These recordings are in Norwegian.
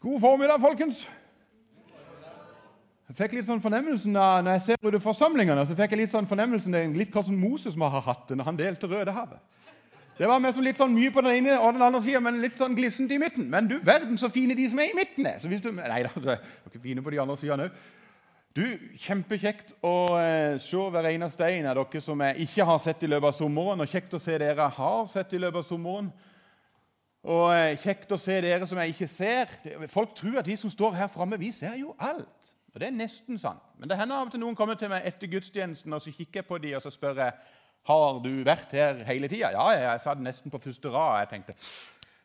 God formiddag, folkens. Jeg fikk litt sånn fornemmelsen av, Når jeg ser ut i forsamlingene, så fikk jeg litt sånn fornemmelsen det er litt hva Moses må ha hatt når han delte Rødehavet. Det var med som litt sånn mye på den ene og den andre sida, men litt sånn glissent i midten. Men du verden så fine de som er i midten er! Så hvis du, nei da, de er ikke fine på de andre sidene òg. Du, Kjempekjekt å eh, se hver eneste en av dere som jeg ikke har sett i løpet av sommeren. Og kjekt å se dere har sett i løpet av sommeren. Og eh, kjekt å se dere som jeg ikke ser. Folk tror at de som står her framme, vi ser jo alt. Og det er nesten sant. Men det hender av og til noen kommer til meg etter gudstjenesten, og så kikker jeg på dem og så spør jeg, har du vært her hele tida. Ja, jeg satt nesten på første rad. Jeg tenkte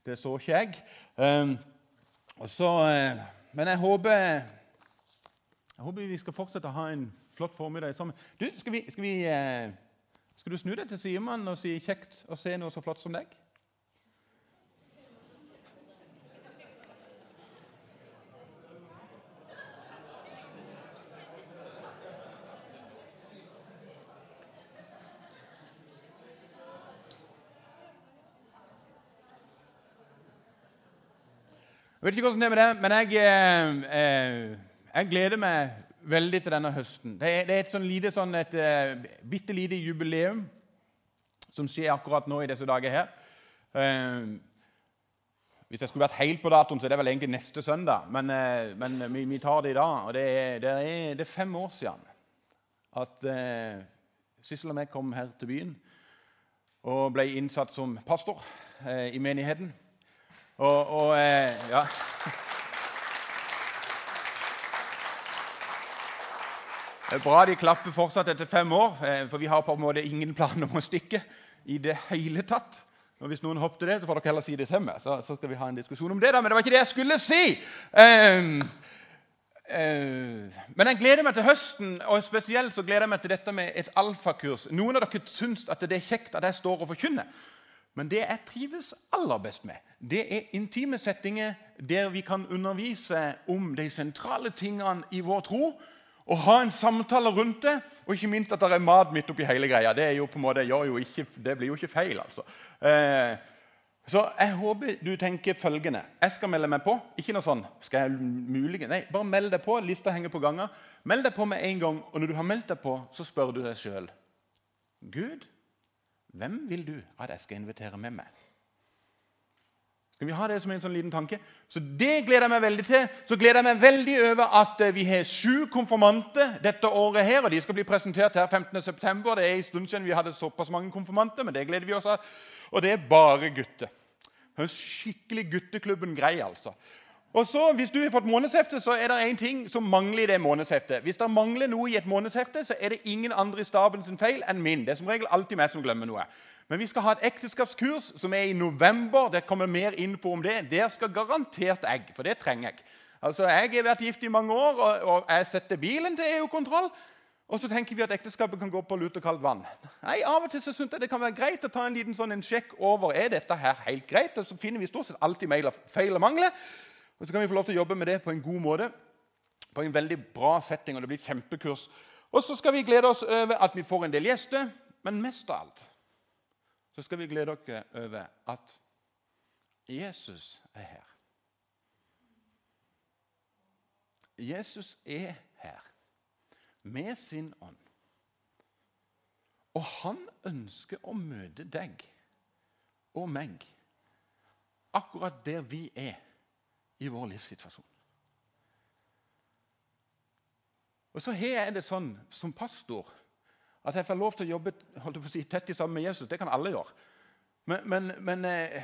det så ikke jeg. Um, så, uh, men jeg håper, jeg håper vi skal fortsette å ha en flott formiddag sammen. Du, skal, vi, skal, vi, uh, skal du snu deg til Simon og si 'kjekt å se noe så flott som deg'? Jeg vet ikke hvordan det er med det, men jeg, eh, eh, jeg gleder meg veldig til denne høsten. Det er, det er et sånn lite, sånn et uh, bitte lite jubileum som skjer akkurat nå i disse dager her. Eh, hvis jeg skulle vært helt på datoen, så er det vel egentlig neste søndag. Men, eh, men vi, vi, tar det i dag. og Det er, det er, det er fem år siden at eh, Sissel og jeg kom her til byen og ble innsatt som pastor i menigheten. Og, og eh, ja. Det er bra de klapper fortsatt etter fem år, eh, for vi har på en måte ingen plan om å stikke i det hele tatt. Og Hvis noen hoppet det, så får dere heller si det til. Så, så, skal vi ha en diskusjon om det da, Men det var ikke det jeg skulle si! Um, uh, men jeg gleder meg til høsten, og spesielt så gleder jeg meg til dette med et alfakurs. Noen av dere syns at det er kjekt at jeg står og forkynner. Men det jeg trives aller best med, det er intime settinger der vi kan undervise om de sentrale tingene i vår tro. Og ha en samtale rundt det, og ikke minst at det er mat midt oppi hele greia. Det, er jo på en måte, jo ikke, det blir jo ikke feil, altså. Eh, så jeg håper du tenker følgende. Jeg skal melde meg på. Ikke noe sånn skal jeg mulige, Nei, bare meld deg på. Lista henger på ganger. Meld deg på med en gang, og når du har meldt deg på, så spør du deg sjøl Gud, hvem vil du at jeg skal invitere med meg? Skal vi ha det som en sånn liten tanke? Så Det gleder jeg meg veldig til. Så gleder jeg meg veldig over at eh, vi har sju konfirmanter dette året. her, og De skal bli presentert her 15.9. Det er en stund siden vi hadde såpass mange konfirmanter, men det gleder vi oss av. Og det er bare gutter. Skikkelig gutteklubben grei, altså. Og så, Hvis du har fått månedshefte, så er det én ting som mangler i det månedsheftet. Hvis det mangler noe i et månedshefte, så er det ingen andre i staben sin feil enn min. Det er som regel alltid meg som glemmer noe. Men vi skal ha et ekteskapskurs som er i november. Det kommer mer info om det. Der skal garantert egg, for det trenger jeg. Altså, Jeg har vært gift i mange år, og, og jeg setter bilen til EU-kontroll. Og så tenker vi at ekteskapet kan gå på lut og kaldt vann. Nei, Av og til så synes jeg det kan være greit å ta en liten sånn en sjekk over er dette her helt greit. Og så finner vi stort sett alltid feil og mangler. Og så kan vi få lov til å jobbe med det på en god måte. På en veldig bra setting, og det blir et kjempekurs. Og så skal vi glede oss over at vi får en del gjester, men mest av alt så skal vi glede dere over at Jesus er her. Jesus er her med sin ånd. Og han ønsker å møte deg og meg akkurat der vi er i vår livssituasjon. Og så har jeg det sånn som pastor at jeg får lov til å jobbe å si, tett sammen med Jesus. Det kan alle gjøre. Men, men, men, eh,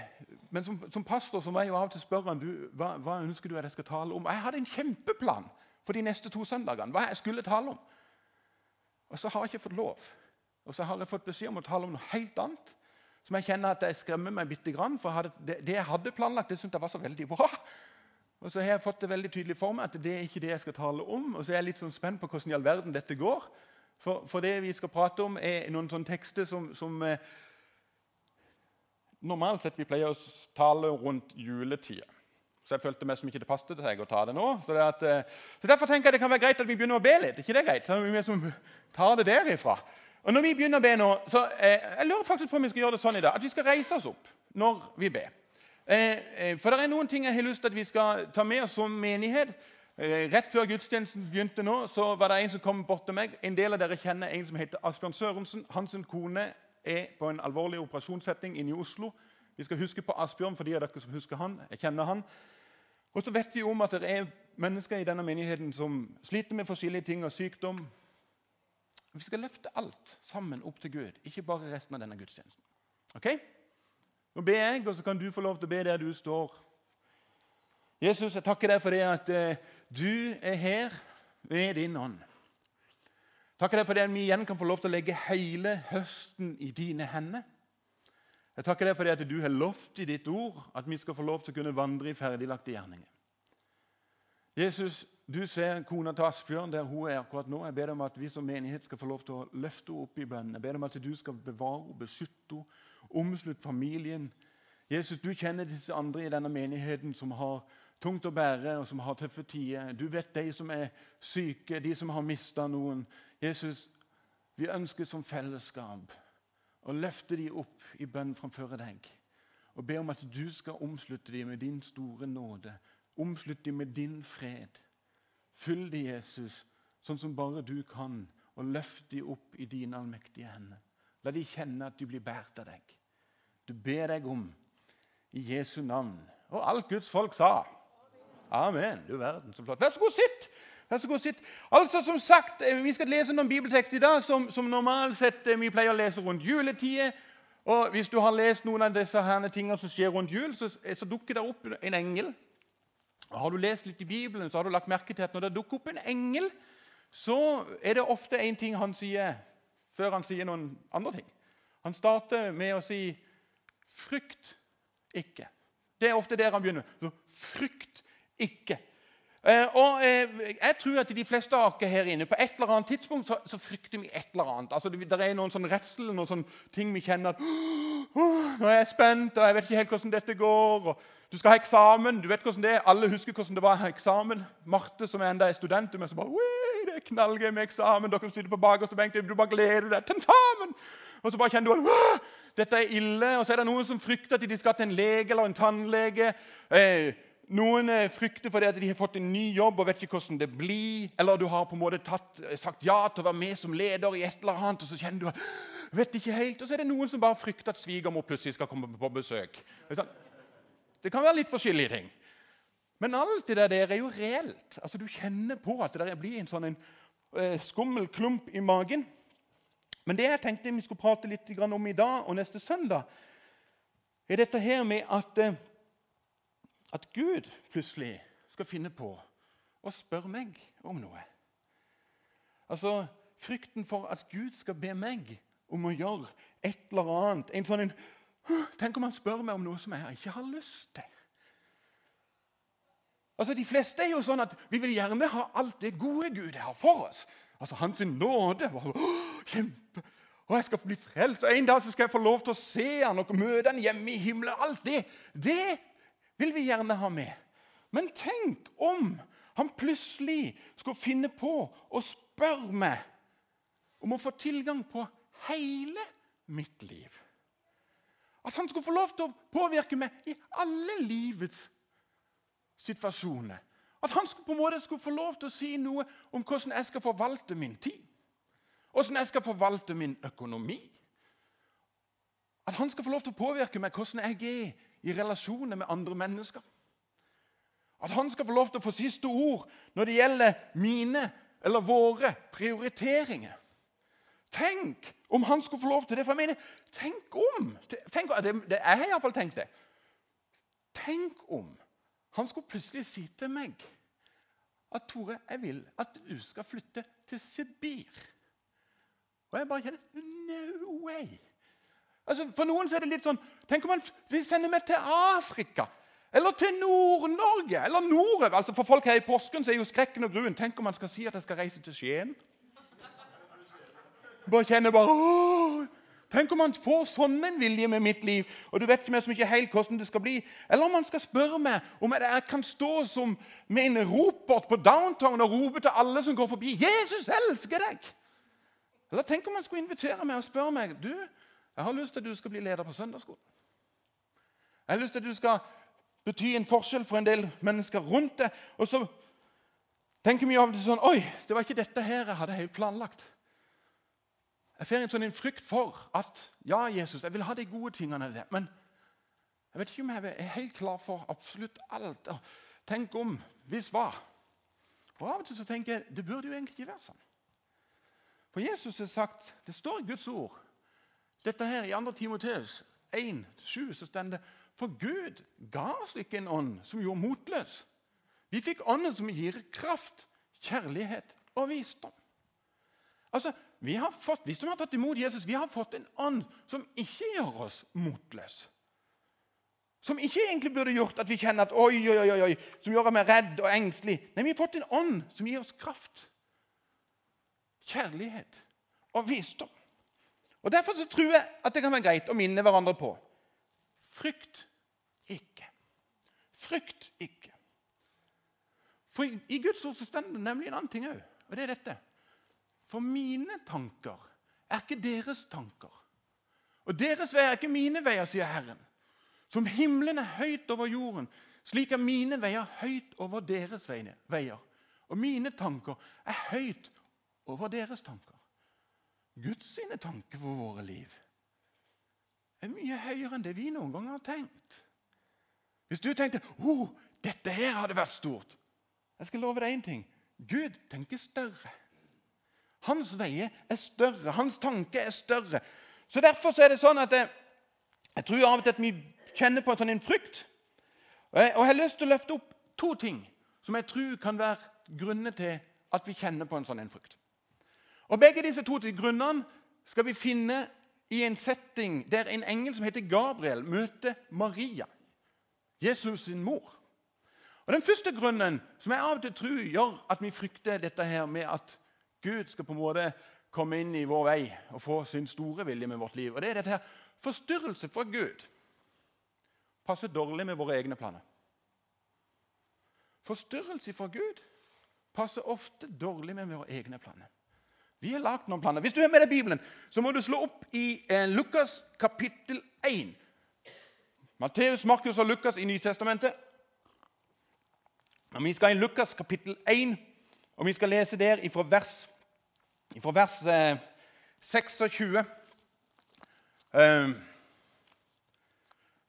men som, som, pastor så må jeg jo av og til spørre du, hva, hva, ønsker du at jeg skal tale om. Jeg hadde en kjempeplan for de neste to søndagene. hva jeg skulle tale om. Og så har jeg ikke fått lov. Og så har jeg fått beskjed om å tale om noe helt annet. Som jeg kjenner at jeg skremmer meg bitte grann. For det, det, jeg hadde planlagt, det syntes jeg var så veldig bra. Og så har jeg fått det veldig tydelig for meg at det er ikke det jeg skal tale om. Og så er jeg litt sånn spent på hvordan i all verden dette går. For, for det vi skal prate om, er noen sånne tekster som, som eh, Normalt sett vi pleier å tale rundt juletida. Så jeg følte meg som ikke det passet til seg å ta det nå. Så, det at, eh, så, Derfor tenker jeg det kan være greit at vi begynner å be litt. ikke det er greit? Så vi som tar det derifra. Og når vi begynner å be nå, så eh, jeg lurer faktisk på om vi skal gjøre det sånn i dag, at vi skal reise oss opp når vi ber. Eh, eh, for det er noen ting jeg har lyst til at vi skal ta med oss som menighet. Eh, rett før gudstjenesten begynte nå, så var det en som kom bort til meg. En del av dere kjenner en som heter Asbjørn Sørensen. Hans kone er på en alvorlig operasjonssetting inne i Oslo. Vi skal huske på Asbjørn for de av dere som husker han. Jeg kjenner han. Og så vet vi om at det er mennesker i denne menigheten som sliter med forskjellige ting og sykdom. Vi skal løfte alt sammen opp til Gud, ikke bare resten av denne gudstjenesten. Ok? Nå ber jeg, og så kan du få lov til å be der du står. Jesus, jeg takker deg for det at eh, du er her ved din ånd. Takker deg for det at vi igjen kan få lov til å legge hele høsten i dine hender. Jeg takker deg for det at du har lovt i ditt ord at vi skal få lov til å kunne vandre i ferdiglagte gjerninger. Jesus, du ser kona til Asbjørn der hun er akkurat nå. Jeg ber deg om at vi som menighet skal få lov til å løfte henne opp i bønnen. Jeg ber deg om at du skal bevare henne, beskytte henne, omslutte familien. Jesus, du kjenner disse andre i denne menigheten som har tungt å bære, og som har tøffe tider. Du vet de som er syke, de som har mista noen. Jesus, vi ønsker som fellesskap å løfte de opp i bønn framfor deg. Og be om at du skal omslutte dem med din store nåde. Omslutt dem med din fred. Fyll dem, Jesus, sånn som bare du kan, og løft dem opp i dine allmektige hender. La dem kjenne at de blir båret av deg. Du ber deg om i Jesu navn. Og alt Guds folk sa. Amen. Du verden, så flott. Vær så god, sitt! Vær så god, sitt. Altså, som sagt, eh, Vi skal lese noen bibeltekster i dag som, som normalt sett eh, vi pleier å lese rundt juletider. Og Hvis du har lest noen av disse herne tingene som skjer rundt jul, så, eh, så dukker det opp en engel. Og Har du lest litt i Bibelen, så har du lagt merke til at når det dukker opp en engel, så er det ofte en ting han sier før han sier noen andre ting. Han starter med å si 'frykt ikke'. Det er ofte der han begynner. Så, frykt ikke. Eh, og eh, jeg tror at de fleste av dere her inne på et eller annet tidspunkt så, så frykter vi et eller annet. Altså, det, det er noen sånn redsel, noen sånn ting vi kjenner at Nå er jeg spent, og jeg vet ikke helt hvordan dette går. og Du skal ha eksamen. du vet hvordan det er. Alle husker hvordan det var å ha eksamen. Marte, som enda er student, med, så bare det er knallgøy med eksamen. Dere sitter på bakerste benk, du bare gleder deg. Tentamen! Og så bare kjenner du at dette er ille. Og så er det noen som frykter at de skal til en lege eller en tannlege. Eh, noen eh, frykter fordi de har fått en ny jobb og vet ikke hvordan det blir. Eller du har på en måte tatt, eh, sagt ja til å være med som leder i et eller annet, og så kjenner du vet ikke helt. Og så er det noen som bare frykter at svigermor plutselig skal komme på besøk. Det kan være litt forskjellige ting. Men alt det der er jo reelt. Altså, Du kjenner på at det blir en sånn en, skummel klump i magen. Men det jeg tenkte vi skulle prate litt om i dag og neste søndag, er dette her med at uh, at Gud plutselig skal finne på å spørre meg om noe. Altså frykten for at Gud skal be meg om å gjøre et eller annet. En sånn en, Tenk om han spør meg om noe som jeg ikke har lyst til. Altså, De fleste er jo sånn at vi vil gjerne ha alt det gode Gud har for oss. Altså, Hans nåde. var Kjempe. Og jeg skal bli frelst, og en dag skal jeg få lov til å se han og møte han hjemme i himmelen. Alt det, det vil vi gjerne ha med. Men tenk om han plutselig skulle finne på å spørre meg om å få tilgang på hele mitt liv. At han skulle få lov til å påvirke meg i alle livets situasjoner. At han på en måte skulle få lov til å si noe om hvordan jeg skal forvalte min tid. Hvordan jeg skal forvalte min økonomi. At han skal få lov til å påvirke meg hvordan jeg er i relasjoner med andre mennesker. At han skal få lov til å få siste ord når det gjelder mine eller våre prioriteringer. Tenk om han skulle få lov til det. For jeg mener, tenk om tenk, det, det, Jeg har iallfall tenkt det. Tenk om han skulle plutselig si til meg at Tore, jeg vil at du skal flytte til Sibir. Og jeg bare kjenner No way! Altså, for noen så er det litt sånn Tenk om han vil sende meg til Afrika. Eller til Nord-Norge. Eller nordover. Altså, for folk her i påsken så er jo skrekken og gruen. Tenk om han skal si at jeg skal reise til Skien. Bare kjenner bare Åh! Tenk om han får sånn en vilje med mitt liv, og du vet ikke mer som ikke helt hvordan det skal bli. Eller om han skal spørre meg om jeg kan stå som med en ropert på downtown og rope til alle som går forbi 'Jesus elsker deg'. Eller tenk om han skulle invitere meg og spørre meg du, jeg har lyst til at du skal bli leder på søndagsskolen. Jeg har lyst til at du skal bety en forskjell for en del mennesker rundt deg. Og så tenker vi av det sånn Oi, det var ikke dette her jeg hadde helt planlagt. Jeg får en sånn en frykt for at ja, Jesus, jeg vil ha de gode tingene der, men jeg vet ikke om jeg er helt klar for absolutt alt. Tenk om, hvis hva? Og Av og til så tenker jeg det burde jo egentlig ikke være sånn. For Jesus har sagt, det står i Guds ord dette her I 2. Timoteus 1,7 så står det For Gud ga oss ikke en ånd som gjorde motløs. Vi fikk ånden som gir kraft, kjærlighet og visdom. Altså, vi har fått, vi som har tatt imot Jesus, vi har fått en ånd som ikke gjør oss motløse. Som ikke egentlig burde gjort at vi kjenner at oi, oi, oi, oi, som gjør meg redd og engstelig. Nei, vi har fått en ånd som gir oss kraft, kjærlighet og visdom. Og Derfor så tror jeg at det kan være greit å minne hverandre på frykt ikke. Frykt ikke. For I Guds ord så står det nemlig en annen ting òg, og det er dette. For mine tanker er ikke deres tanker. Og deres veier er ikke mine veier, sier Herren. Som himmelen er høyt over jorden, slik er mine veier høyt over deres veier. Og mine tanker er høyt over deres tanker. Guds sine tanker for våre liv er mye høyere enn det vi noen gang har tenkt. Hvis du tenkte oh, dette her hadde vært stort Jeg skal love deg én ting. Gud tenker større. Hans veier er større. Hans tanke er større. Så Derfor så er det sånn at jeg, jeg tror av og til at vi kjenner på en sånn frykt. Og jeg, og jeg har lyst til å løfte opp to ting som jeg tror kan være grunner til at vi kjenner på en sånn frykt. Og Begge disse to grunnene skal vi finne i en setting der en engel som heter Gabriel, møter Maria, Jesus sin mor. Og Den første grunnen som jeg av og til tror gjør at vi frykter dette her med at Gud skal på en måte komme inn i vår vei og få sin store vilje med vårt liv, og det er dette her forstyrrelse fra Gud passer dårlig med våre egne planer. Forstyrrelse fra Gud passer ofte dårlig med våre egne planer. Vi har lagd noen planer. Hvis du er med deg Bibelen, så må du slå opp i eh, Lukas kapittel 1. Matteus, Markus og Lukas i Nytestamentet. Og vi skal i Lukas kapittel 1, og vi skal lese der fra vers, ifra vers eh, 26. Eh,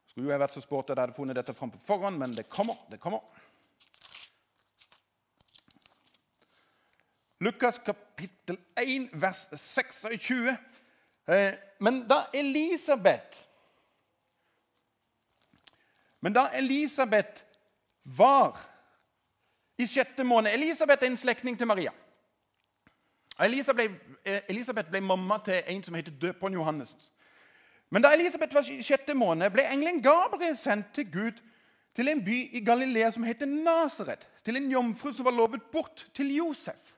skulle jo jeg vært så sporty at jeg hadde funnet dette fram på forhånd, men det kommer. det kommer. Lukas kapittel 1, vers 26. Eh, men da Elisabeth Men da Elisabeth var i sjette måned Elisabeth er en slektning til Maria. Eh, Elisabeth ble mamma til en som heter døperen Johannes. Men da Elisabeth var sjette måned, ble engelen Gabriel sendt til Gud til en by i Galilea som heter Nasaret, til en jomfru som var lovet bort til Josef.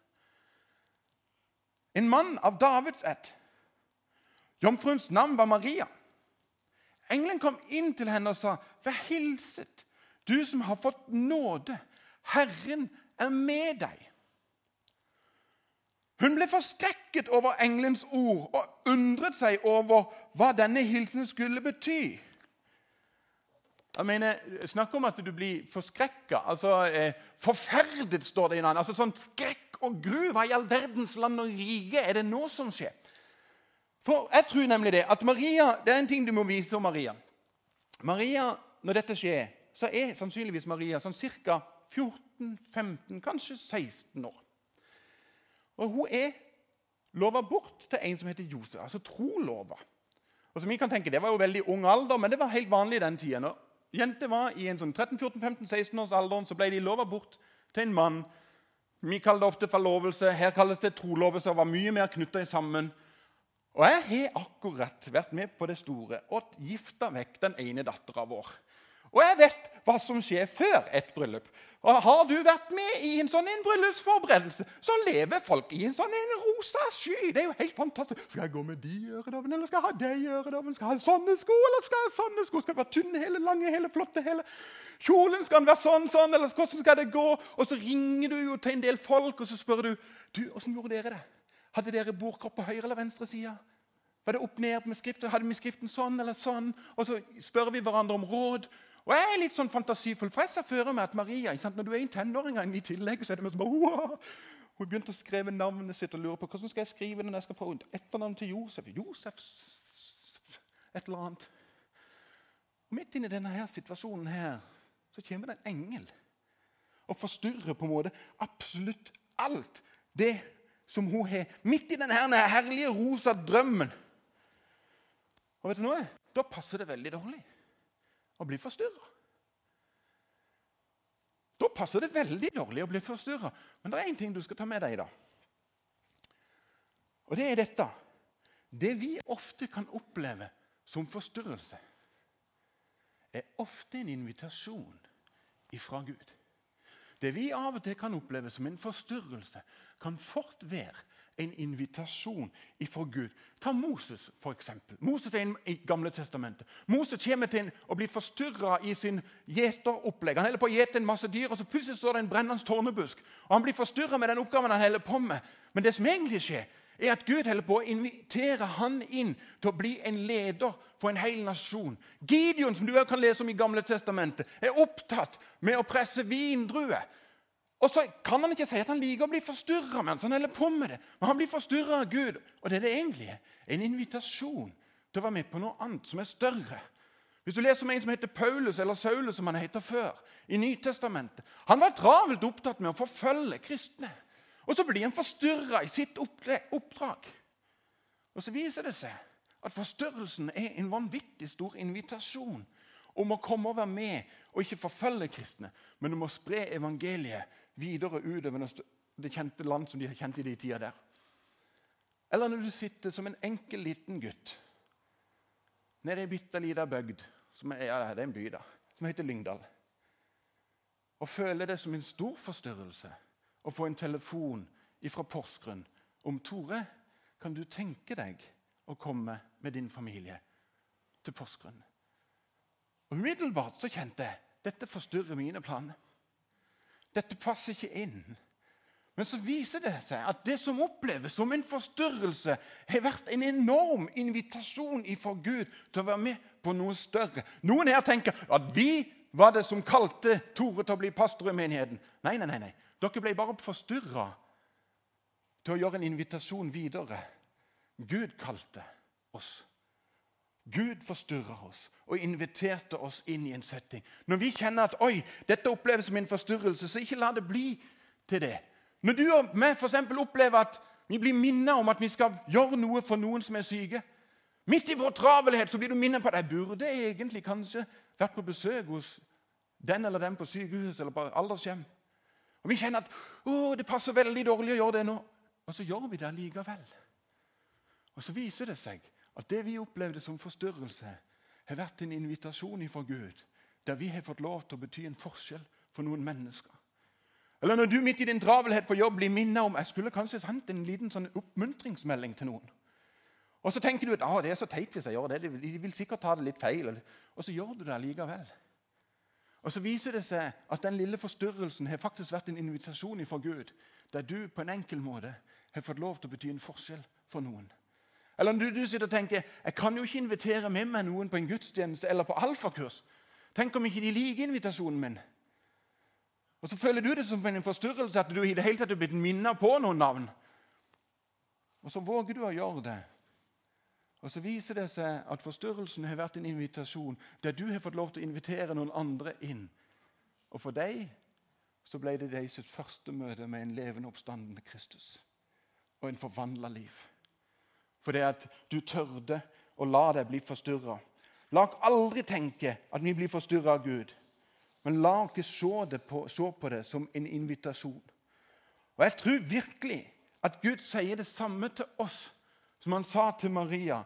En mann av Davids ett. Jomfruens navn var Maria. Engelen kom inn til henne og sa, 'Vær hilset, du som har fått nåde. Herren er med deg.' Hun ble forskrekket over engelens ord og undret seg over hva denne hilsenen skulle bety. Jeg mener, Snakk om at du blir forskrekka. Altså, eh, forferdet, står det i en annen. Altså, sånn skrekk og gru. Hva i all verdens land og rike er det nå som skjer? For Jeg tror nemlig det at Maria, det er en ting du må vise om Maria. Maria, Når dette skjer, så er sannsynligvis Maria sånn ca. 14-15, kanskje 16 år. Og hun er lova bort til en som heter Josef, altså trolova. Og som vi kan tenke, Det var jo veldig ung alder, men det var helt vanlig i den tida. Når jenter var i en sånn 13-14-15-16 års alder, så ble de lova bort til en mann vi kaller det ofte forlovelse. Her kalles det trolovelse og var mye mer knytta sammen. Og jeg har akkurat vært med på det store og gifta vekk den ene dattera vår. Og jeg vet hva som skjer før et bryllup. Og Har du vært med i en sånn en bryllupsforberedelse, så lever folk i en sånn en rosa sky. Det er jo helt fantastisk. Skal jeg gå med de øredobbene, eller skal jeg ha de øredobbene? Skal jeg ha sånne sko, eller skal jeg ha sånne sko? Skal det være tynne, hele, lange, hele, flotte, hele? Kjolen skal den være sånn, sånn, eller hvordan skal det gå? Og så ringer du jo til en del folk, og så spør du du, åssen gjorde dere det. Hadde dere bordkropp på høyre eller venstre side? Var det opp ned med skriften? Hadde vi skriften sånn eller sånn? Og så spør vi hverandre om råd. Og jeg er litt sånn fantasifull, for jeg ser for meg at Maria Når du er en tenåring i tillegg, så er det med sånn wow! Hun begynte å skrive navnet sitt og lure på hvordan skal jeg skrive når jeg skal få etternavn til Josef. Josef et eller annet. Og Midt inni denne her situasjonen her, så kommer det en engel og forstyrrer på en måte absolutt alt det som hun har. Midt i denne herlige rosa drømmen. Og vet du noe? Da passer det veldig dårlig å bli forstyrra. Da passer det veldig dårlig å bli forstyrra. Men det er én ting du skal ta med deg. i da. Og det er dette. Det vi ofte kan oppleve som forstyrrelse, er ofte en invitasjon ifra Gud. Det vi av og til kan oppleve som en forstyrrelse, kan fort være en invitasjon ifra Gud. Ta Moses, f.eks. Moses er i Gamle testamentet. Moses kommer til å bli forstyrra i sin gjeteropplegg. Han holder på å gjete en masse dyr, og så plutselig står det en brennende tårnebusk. Og Han blir forstyrra med den oppgaven han holder på med. Men det som egentlig skjer, er at Gud holder på å invitere han inn til å bli en leder for en hel nasjon. Gideon, som du kan lese om i Gamle testamentet, er opptatt med å presse vindruer. Og så kan han ikke si at han liker å bli forstyrra mens han holder på med det. Men han blir forstyrra av Gud. Og det er det egentlig. En invitasjon til å være med på noe annet som er større. Hvis du leser om en som heter Paulus, eller Saulus, som han heter før, i Nytestamentet Han var travelt opptatt med å forfølge kristne. Og så blir han forstyrra i sitt oppdrag. Og så viser det seg at forstyrrelsen er en vanvittig stor invitasjon om å komme og være med og ikke forfølge kristne, men om å spre evangeliet videre utover det kjente land som de har kjent i de tida der. Eller når du sitter som en enkel, liten gutt nede i ei bitte lita bygd som er, ja, det er en by da, som heter Lyngdal, og føler det som en stor forstyrrelse å få en telefon fra Porsgrunn om Tore, kan du tenke deg å komme med din familie til Porsgrunn? Og Umiddelbart så kjente jeg dette forstyrrer mine planer. Dette passer ikke inn. Men så viser det seg at det som oppleves som en forstyrrelse, har vært en enorm invitasjon for Gud til å være med på noe større. Noen her tenker at vi var det som kalte Tore til å bli pastor i menigheten. Nei, nei, nei. nei. Dere ble bare forstyrra til å gjøre en invitasjon videre. Gud kalte oss. Gud forstyrra oss og inviterte oss inn i en setting. Når vi kjenner at oi, dette oppleves som en forstyrrelse, så ikke la det bli til det. Når du og jeg for opplever at vi blir minnet om at vi skal gjøre noe for noen som er syke Midt i vår travelhet så blir du minnet på at jeg burde egentlig kanskje vært på besøk hos den eller den på sykehus eller på aldershjem. Og Vi kjenner at å, det passer veldig dårlig å gjøre det nå. Og så gjør vi det likevel. Og så viser det seg at det vi opplevde som forstyrrelse, har vært en invitasjon fra Gud, der vi har fått lov til å bety en forskjell for noen mennesker. Eller når du midt i din travelhet på jobb blir minnet om Jeg skulle kanskje sendt en liten sånn oppmuntringsmelding til noen. Og så tenker du at ah, det er så teit hvis jeg gjør det. De vil sikkert ta det litt feil. Og så gjør du det likevel. Og så viser det seg at den lille forstyrrelsen har faktisk vært en invitasjon fra Gud, der du på en enkel måte har fått lov til å bety en forskjell for noen. Eller når du, du sitter og tenker jeg kan jo ikke invitere med meg noen på en gudstjeneste eller på alfakurs. Tenk om ikke de liker invitasjonen min. Og Så føler du det som en forstyrrelse at du i det hele tatt er blitt minnet på noen navn. Og så våger du å gjøre det. Og Så viser det seg at forstyrrelsen har vært en invitasjon der du har fått lov til å invitere noen andre inn. Og for deg så ble det de sitt første møte med en levende oppstandende Kristus og en forvandla liv. Fordi at du tørde å la deg bli forstyrra. La oss aldri tenke at vi blir forstyrra av Gud. Men la oss se, på, se på det som en invitasjon. Og Jeg tror virkelig at Gud sier det samme til oss som han sa til Maria.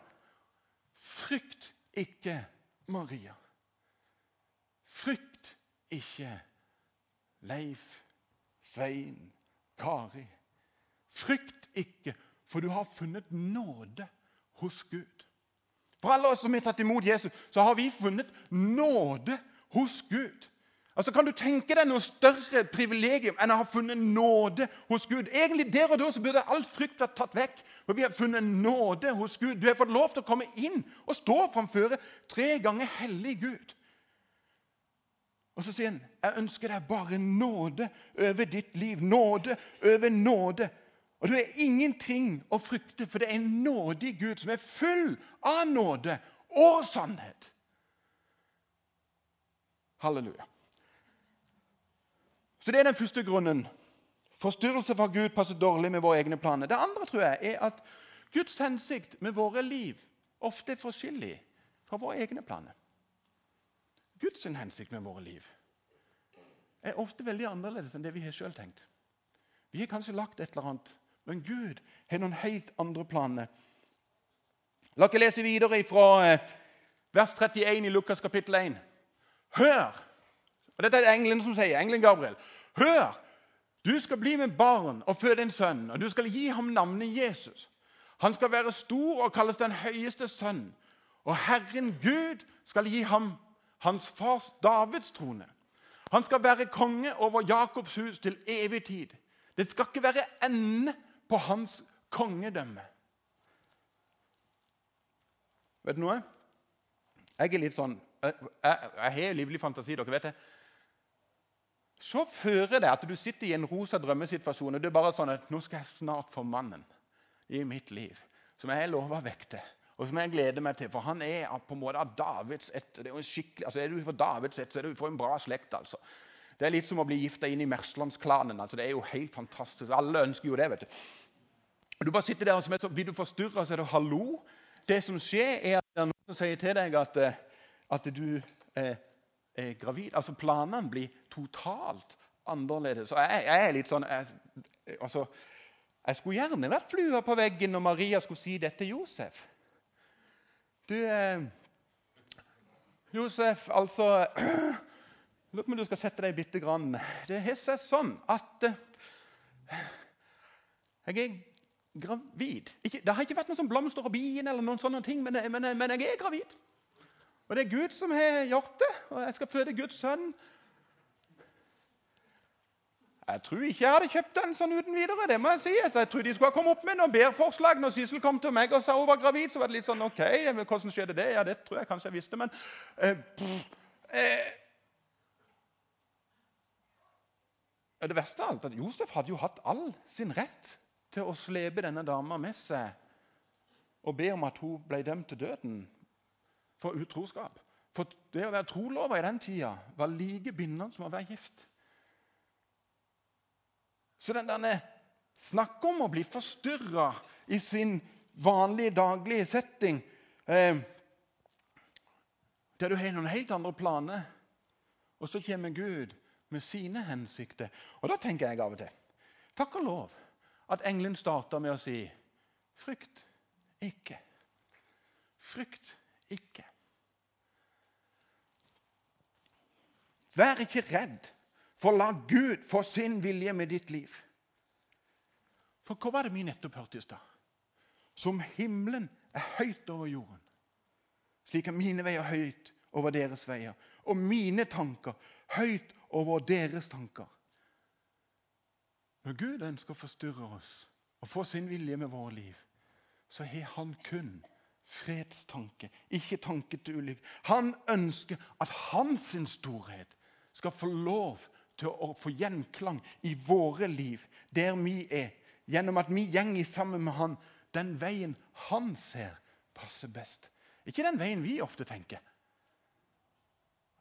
Frykt ikke, Maria. Frykt ikke, Leif, Svein, Kari. Frykt ikke, for du har funnet nåde hos Gud. For alle oss som har tatt imot Jesus, så har vi funnet nåde hos Gud. Altså, Kan du tenke deg noe større privilegium enn å ha funnet nåde hos Gud? Egentlig Der og da så burde alt frykt vært tatt vekk, for vi har funnet nåde hos Gud. Du har fått lov til å komme inn og stå framfor tre ganger hellig Gud. Og så sier han, 'Jeg ønsker deg bare nåde over ditt liv.' Nåde over nåde. Og du har ingenting å frykte, for det er en nådig Gud som er full av nåde og sannhet. Halleluja. Så Det er den første grunnen. Forstyrrelse fra Gud passer dårlig med våre egne planer. Det andre tror jeg er at Guds hensikt med våre liv ofte er forskjellig fra våre egne planer. Guds hensikt med våre liv er ofte veldig annerledes enn det vi har sjøl tenkt. Vi har kanskje lagt et eller annet, men Gud har noen helt andre planer. La oss lese videre fra eh, vers 31 i Lukas kapittel 1. Hør! Og Dette er engelen som sier. Engelen Gabriel. Hør! Du skal bli med barn og føde en sønn, og du skal gi ham navnet Jesus. Han skal være stor og kalles den høyeste sønn. Og Herren Gud skal gi ham hans fars Davids trone. Han skal være konge over Jakobs hus til evig tid. Det skal ikke være ende på hans kongedømme. Vet du noe? Jeg er litt sånn Jeg, jeg, jeg har livlig fantasi. dere vet det. Så fører det at du sitter i en rosa drømmesituasjon og det er bare sånn at nå skal jeg snart få mannen i mitt liv som jeg lover vekk til, og som jeg gleder meg til. For han er på en måte av Davids ett. Er jo altså Er du for Davids ett, så er du for en bra slekt. altså. Det er litt som å bli gifta inn i Merslandsklanen. altså Det er jo helt fantastisk. Alle ønsker jo det. vet du. Du bare sitter der og så blir du forstyrra, så er det 'hallo'. Det som skjer, er at det er noen som sier til deg at, eh, at du er, er gravid. Altså Planene blir totalt annerledes. Og jeg, jeg er litt sånn jeg, altså, jeg skulle gjerne vært flua på veggen når Maria skulle si dette til Josef. Du eh, Josef, altså Lurer på om du skal sette deg bitte grann. Det har seg sånn at eh, jeg er gravid. Ikke, det har ikke vært noen sånn blomster og bien, eller noen sånne ting, men, men, men jeg er gravid. Og det er Gud som har gjort det, og jeg skal føde Guds sønn. Jeg tror ikke jeg hadde kjøpt den sånn uten videre. det må Jeg si. Altså, jeg tror de skulle ha kommet opp med noen bedre forslag. Når Sissel kom til meg og sa hun var gravid, så var det litt sånn OK, hvordan skjedde det? Ja, det tror jeg kanskje jeg visste, men eh, pff, eh, Det verste av alt at Josef hadde jo hatt all sin rett til å slepe denne dama med seg og be om at hun ble dømt til døden for utroskap. For det å være trolova i den tida var like bindende som å være gift. Så den der Snakk om å bli forstyrra i sin vanlige, daglige setting. Eh, der du har noen helt andre planer. Og så kommer Gud med sine hensikter. Og da tenker jeg av og til Takk og lov at engelen starta med å si Frykt ikke. Frykt ikke. Vær ikke redd. For la Gud få sin vilje med ditt liv. For hva var det vi nettopp hørte i stad? Som himmelen er høyt over jorden, slik er mine veier høyt over deres veier, og mine tanker høyt over deres tanker. Når Gud ønsker å forstyrre oss og få sin vilje med våre liv, så har han kun fredstanke, ikke tanke til ulykke. Han ønsker at hans storhet skal få lov til å få gjenklang i våre liv, der vi er. Gjennom at vi gjenger sammen med Han den veien Han ser passer best. Ikke den veien vi ofte tenker.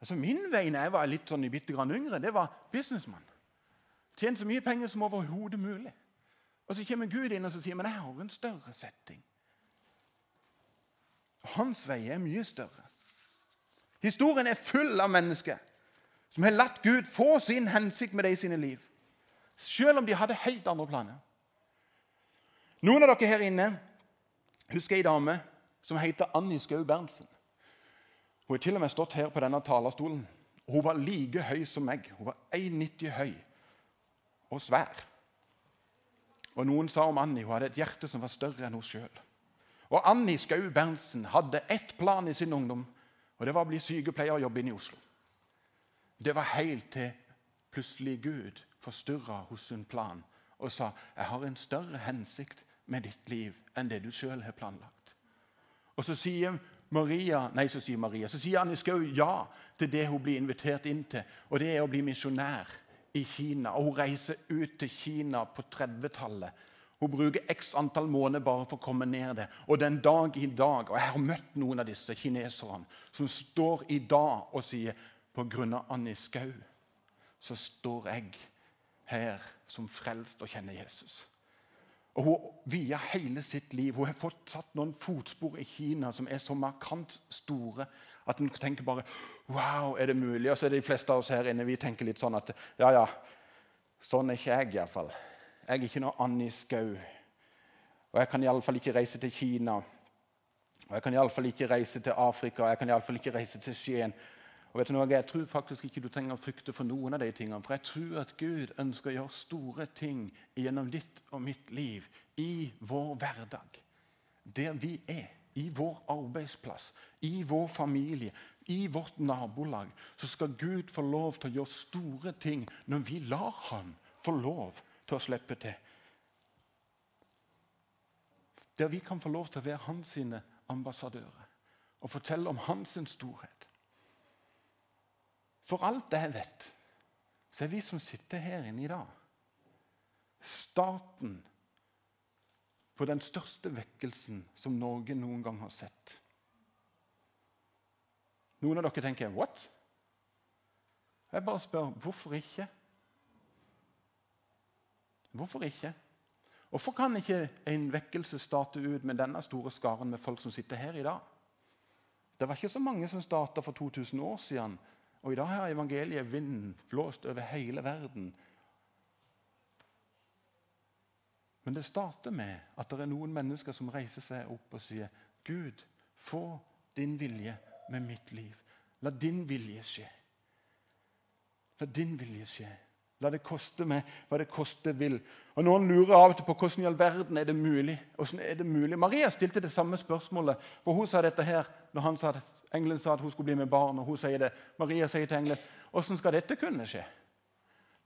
Altså Min vei da jeg var litt sånn bitte grann yngre, det var businessmann. Tjent så mye penger som overhodet mulig. Og Så kommer Gud inn og sier men jeg har en større setting. Hans vei er mye større. Historien er full av mennesker som har latt Gud få sin hensikt med det i sine liv. Selv om de hadde helt andre planer. Noen av dere her inne husker ei dame som heter Annie Skau Berntsen. Hun har til og med stått her på denne talerstolen. Hun var like høy som meg. Hun var 1,90 høy og svær. Og Noen sa om Annie hun hadde et hjerte som var større enn hun sjøl. Og Annie Skau Berntsen hadde ett plan i sin ungdom, og det var å bli sykepleier og jobbe inn i Oslo. Det var helt til plutselig Gud forstyrra hos sin plan og sa jeg har en større hensikt med ditt liv enn det du sjøl har planlagt. Og så sier Maria, nei, så sier Maria, så sier Anne Skau ja til det hun blir invitert inn til. Og det er å bli misjonær i Kina. Og hun reiser ut til Kina på 30-tallet. Hun bruker x antall måneder bare for å komme ned det. Og den dag i dag, og jeg har møtt noen av disse kineserne som står i dag og sier på grunn av Anni Skau så står jeg her som frelst og kjenner Jesus. Og Hun vier hele sitt liv. Hun har fått satt noen fotspor i Kina som er så markant store at en tenker bare Wow, er det mulig? Og så er det de fleste av oss her inne vi tenker litt sånn at ja, ja, sånn er ikke jeg iallfall. Jeg er ikke noe Anni Skau. Og jeg kan iallfall ikke reise til Kina. Og jeg kan iallfall ikke reise til Afrika. Og jeg kan iallfall ikke reise til Skien. Og vet du noe? Jeg tror faktisk ikke du trenger å frykte for noen av de tingene. For jeg tror at Gud ønsker å gjøre store ting gjennom ditt og mitt liv i vår hverdag. Der vi er. I vår arbeidsplass, i vår familie, i vårt nabolag. Så skal Gud få lov til å gjøre store ting når vi lar Han få lov til å slippe til. Der vi kan få lov til å være hans ambassadører og fortelle om hans storhet. For alt jeg vet, så er vi som sitter her inne i dag, starten på den største vekkelsen som Norge noen gang har sett. Noen av dere tenker 'what?' Jeg bare spør hvorfor ikke? Hvorfor ikke? Hvorfor kan ikke en vekkelse starte ut med denne store skaren med folk som sitter her i dag? Det var ikke så mange som starta for 2000 år siden og I dag har evangeliet vinden blåst over hele verden. Men det starter med at det er noen mennesker som reiser seg opp og sier Gud, få din vilje med mitt liv. La din vilje skje. La din vilje skje. La det koste meg hva det koste vil. Og Noen lurer av og til på hvordan i all verden er det mulig. Hvordan er det mulig? Maria stilte det samme spørsmålet. For Hun sa dette her når han sa det. Engelen sa at hun skulle bli med barn, og hun sier det. Maria sier til engelen, 'Åssen skal dette kunne skje?'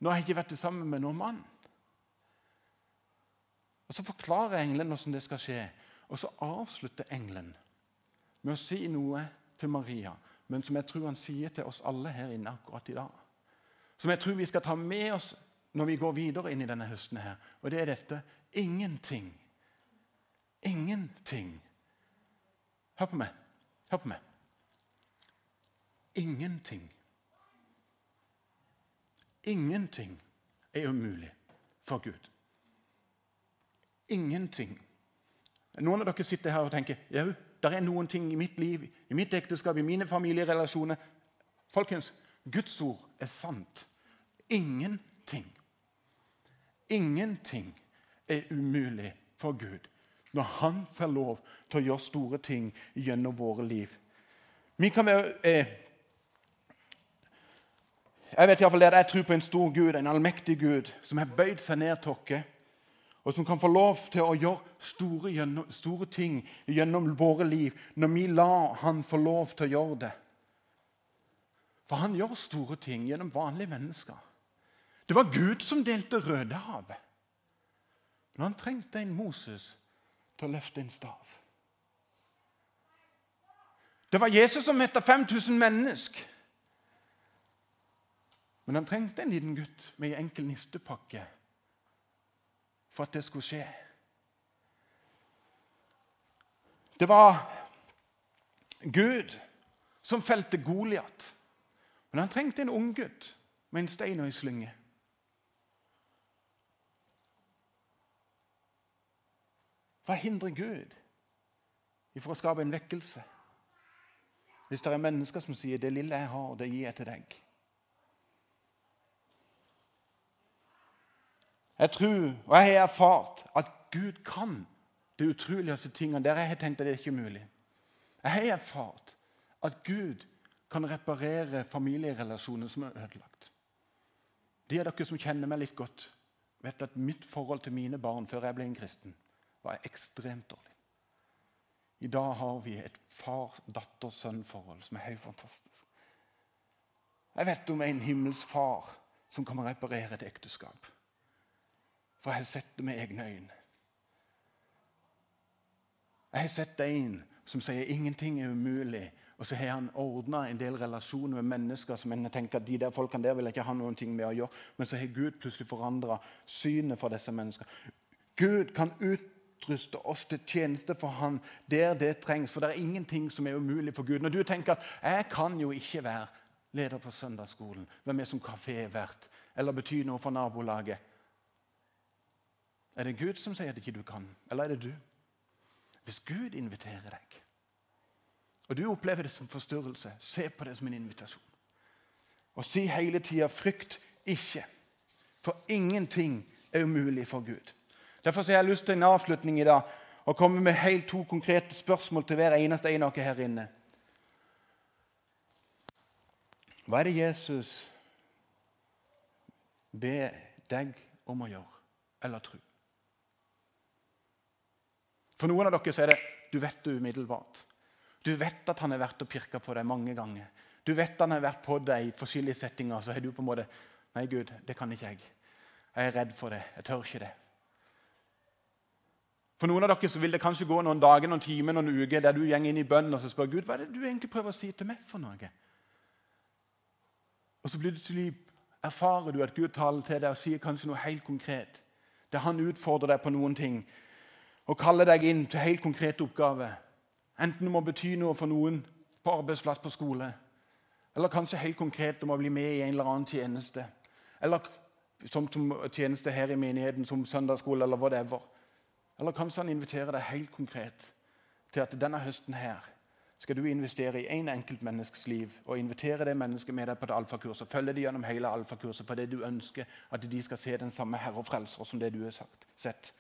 Nå har jeg ikke vært sammen med noen mann. Og Så forklarer engelen hvordan det skal skje, og så avslutter engelen med å si noe til Maria, men som jeg tror han sier til oss alle her inne akkurat i dag. Som jeg tror vi skal ta med oss når vi går videre inn i denne høsten. her, Og det er dette ingenting. Ingenting. Hør på meg. Hør på meg. Ingenting. Ingenting er umulig for Gud. Ingenting. Noen av dere sitter her og tenker ja, det er noen ting i mitt liv, i mitt ekteskap, i mine familierelasjoner Folkens, Guds ord er sant. Ingenting. Ingenting er umulig for Gud når Han får lov til å gjøre store ting gjennom våre liv. Vi kan være eh, jeg vet i hvert fall at jeg tror på en stor Gud, en allmektig Gud, som har bøyd seg ned til oss, og som kan få lov til å gjøre store, store, ting gjennom våre liv når vi lar Han få lov til å gjøre det. For han gjør store ting gjennom vanlige mennesker. Det var Gud som delte Rødehavet. Men han trengte en Moses til å løfte en stav. Det var Jesus som metta 5000 mennesker. Men han trengte en liten gutt med en enkel nistepakke for at det skulle skje. Det var Gud som felte Goliat. Men han trengte en unggutt med en stein og ei slynge. Hva hindrer Gud for å skape en vekkelse? Hvis det er mennesker som sier 'det lille jeg har, det gir jeg til deg'. Jeg tror, og jeg har erfart, at Gud kan de utroligste tingene der jeg har tenkt at det er ikke mulig. Jeg har erfart at Gud kan reparere familierelasjoner som er ødelagt. De av dere som kjenner meg litt godt, vet at mitt forhold til mine barn før jeg ble en kristen, var ekstremt dårlig. I dag har vi et far-datter-sønn-forhold som er helt fantastisk. Jeg vet om en himmels far som kan reparere et ekteskap. For jeg har sett det med egne øyne. Jeg har sett en som sier ingenting er umulig. Og så har han ordna en del relasjoner med mennesker som en tenker at de der folkene der vil ikke ha noen ting med å gjøre. Men så har Gud plutselig forandra synet for disse menneskene. Gud kan utruste oss til tjeneste for Han der det trengs. For det er ingenting som er umulig for Gud. Når du tenker at 'jeg kan jo ikke være leder på søndagsskolen', være med som kafévert eller bety noe for nabolaget Er det Gud som sier at ikke du kan, eller er det du? Hvis Gud inviterer deg, og du opplever det som forstyrrelse, se på det som en invitasjon. Og si hele tida 'frykt ikke', for ingenting er umulig for Gud. Derfor har jeg lyst til en avslutning i dag og komme med helt to konkrete spørsmål til hver eneste en av dere her inne. Hva er det Jesus ber deg om å gjøre eller tro? For noen av dere så er det du vet det umiddelbart. Du vet at han har vært og pirka på deg mange ganger. Du vet han har vært på deg i forskjellige settinger. Så har du på en måte Nei, Gud, det kan ikke jeg. Jeg er redd for det. Jeg tør ikke det. For noen av dere så vil det kanskje gå noen dager, noen timer, noen uker der du går inn i bønn og så spør Gud, hva er det du egentlig prøver å si til meg for noe. Og så plutselig erfarer du at Gud taler til deg og sier kanskje noe helt konkret. Der han utfordrer deg på noen ting og kaller deg inn til helt konkrete oppgaver. Enten det må bety noe for noen på arbeidsplass, på skole, eller kanskje helt konkret om å bli med i en eller annen tjeneste. Eller som, som tjeneste her i menigheten, som søndagsskole eller whatever. Eller kanskje han inviterer deg helt konkret til at denne høsten her skal du investere i én en enkeltmenneskes liv og invitere det mennesket med deg på det alfakurset. Følge det gjennom hele alfakurset fordi du ønsker at de skal se den samme Herre og Frelser som det du har sett.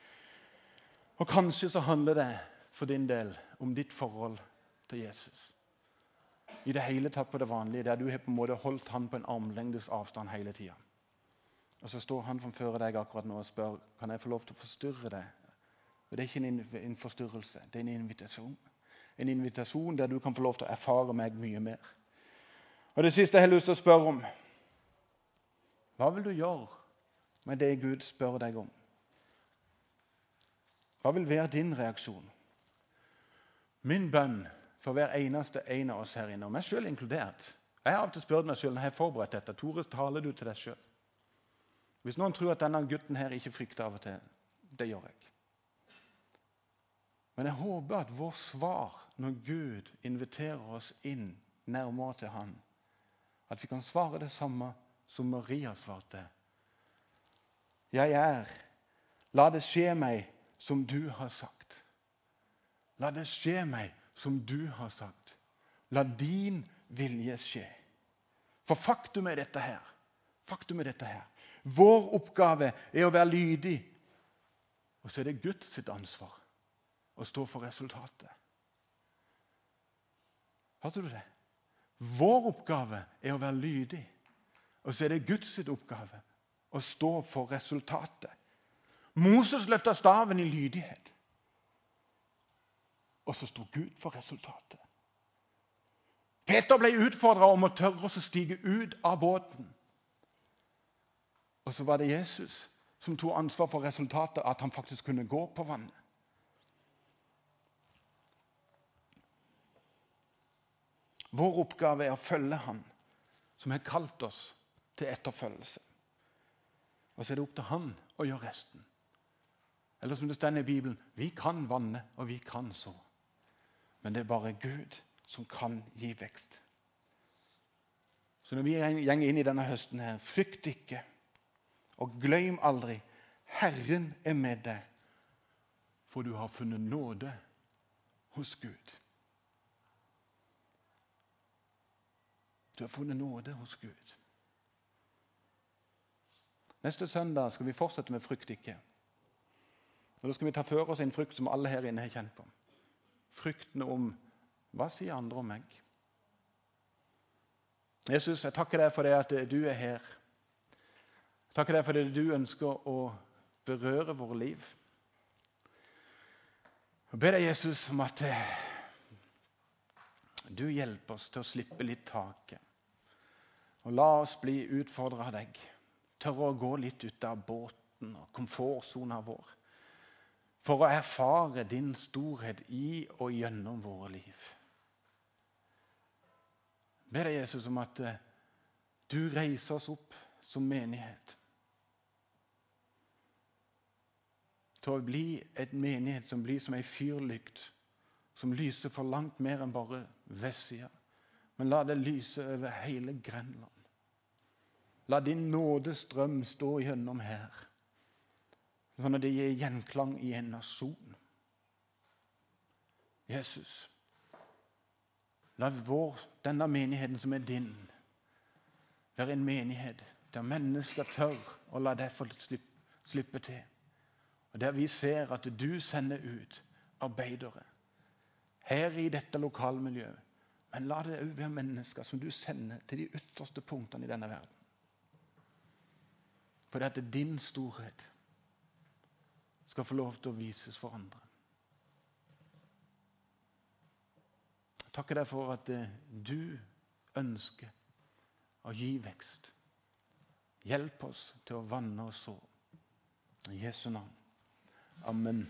Og kanskje så handler det for din del om ditt forhold til Jesus. I det hele tatt på det vanlige, der du har på en måte holdt han på en armlengdes avstand hele tida. Og så står han framfor deg akkurat nå og spør kan jeg få lov til å forstyrre deg. Og Det er ikke en, forstyrrelse, det er en invitasjon. En invitasjon der du kan få lov til å erfare meg mye mer. Og Det siste jeg har lyst til å spørre om Hva vil du gjøre med det Gud spør deg om? Hva vil være din reaksjon? Min bønn for hver eneste en av oss her inne, og meg sjøl inkludert Jeg har av og til spurt meg sjøl når jeg har forberedt dette Tore, taler du til deg sjøl? Hvis noen tror at denne gutten her ikke frykter av og til, det gjør jeg. Men jeg håper at vår svar når Gud inviterer oss inn nærmere til Han, at vi kan svare det samme som Maria svarte. Jeg er. La det skje meg som du har sagt. La det skje meg som du har sagt. La din vilje skje. For faktum er dette her. Faktum er dette her. Vår oppgave er å være lydig. Og så er det Guds sitt ansvar å stå for resultatet. Hørte du det? Vår oppgave er å være lydig. Og så er det Guds sitt oppgave å stå for resultatet. Moses løfta staven i lydighet. Og så sto Gud for resultatet. Peter ble utfordra om å tørre å stige ut av båten. Og så var det Jesus som tok ansvar for resultatet, at han faktisk kunne gå på vannet. Vår oppgave er å følge Han som har kalt oss til etterfølgelse. Og så er det opp til Han å gjøre resten. Eller som det står i Bibelen vi kan vanne, og vi kan så. Men det er bare Gud som kan gi vekst. Så når vi går inn i denne høsten, her, frykt ikke, og glem aldri Herren er med deg, for du har funnet nåde hos Gud. Du har funnet nåde hos Gud. Neste søndag skal vi fortsette med frykt ikke. Og Da skal vi ta for oss en frykt som alle her inne har kjent på. Frykten om hva sier andre om meg? Jesus, jeg takker deg for det at du er her. Jeg takker deg for det du ønsker å berøre våre liv. Jeg ber deg, Jesus, om at du hjelper oss til å slippe litt taket. Og la oss bli utfordra av deg. Tørre å gå litt ut av båten og komfortsona vår. For å erfare din storhet i og gjennom våre liv. Be deg, Jesus, om at eh, du reiser oss opp som menighet. Til å bli et menighet som blir som ei fyrlykt, som lyser for langt mer enn bare vestsida. Men la det lyse over hele Grenland. La din nådestrøm stå gjennom her, sånn at det gir gjenklang i en nasjon. Jesus, la vår, denne menigheten som er din, være en menighet der mennesker tør å la deg få slippe, til. Og Der vi ser at du sender ut arbeidere her i dette lokalmiljøet. Men la det òg være mennesker som du sender til de ytterste punktene i denne verden. For det er din storhet skal få lov til å vises for andre. Jeg takker deg for at eh, du ønsker å gi vekst. Hjelp oss til å vanne og så. I Jesu navn. Amen.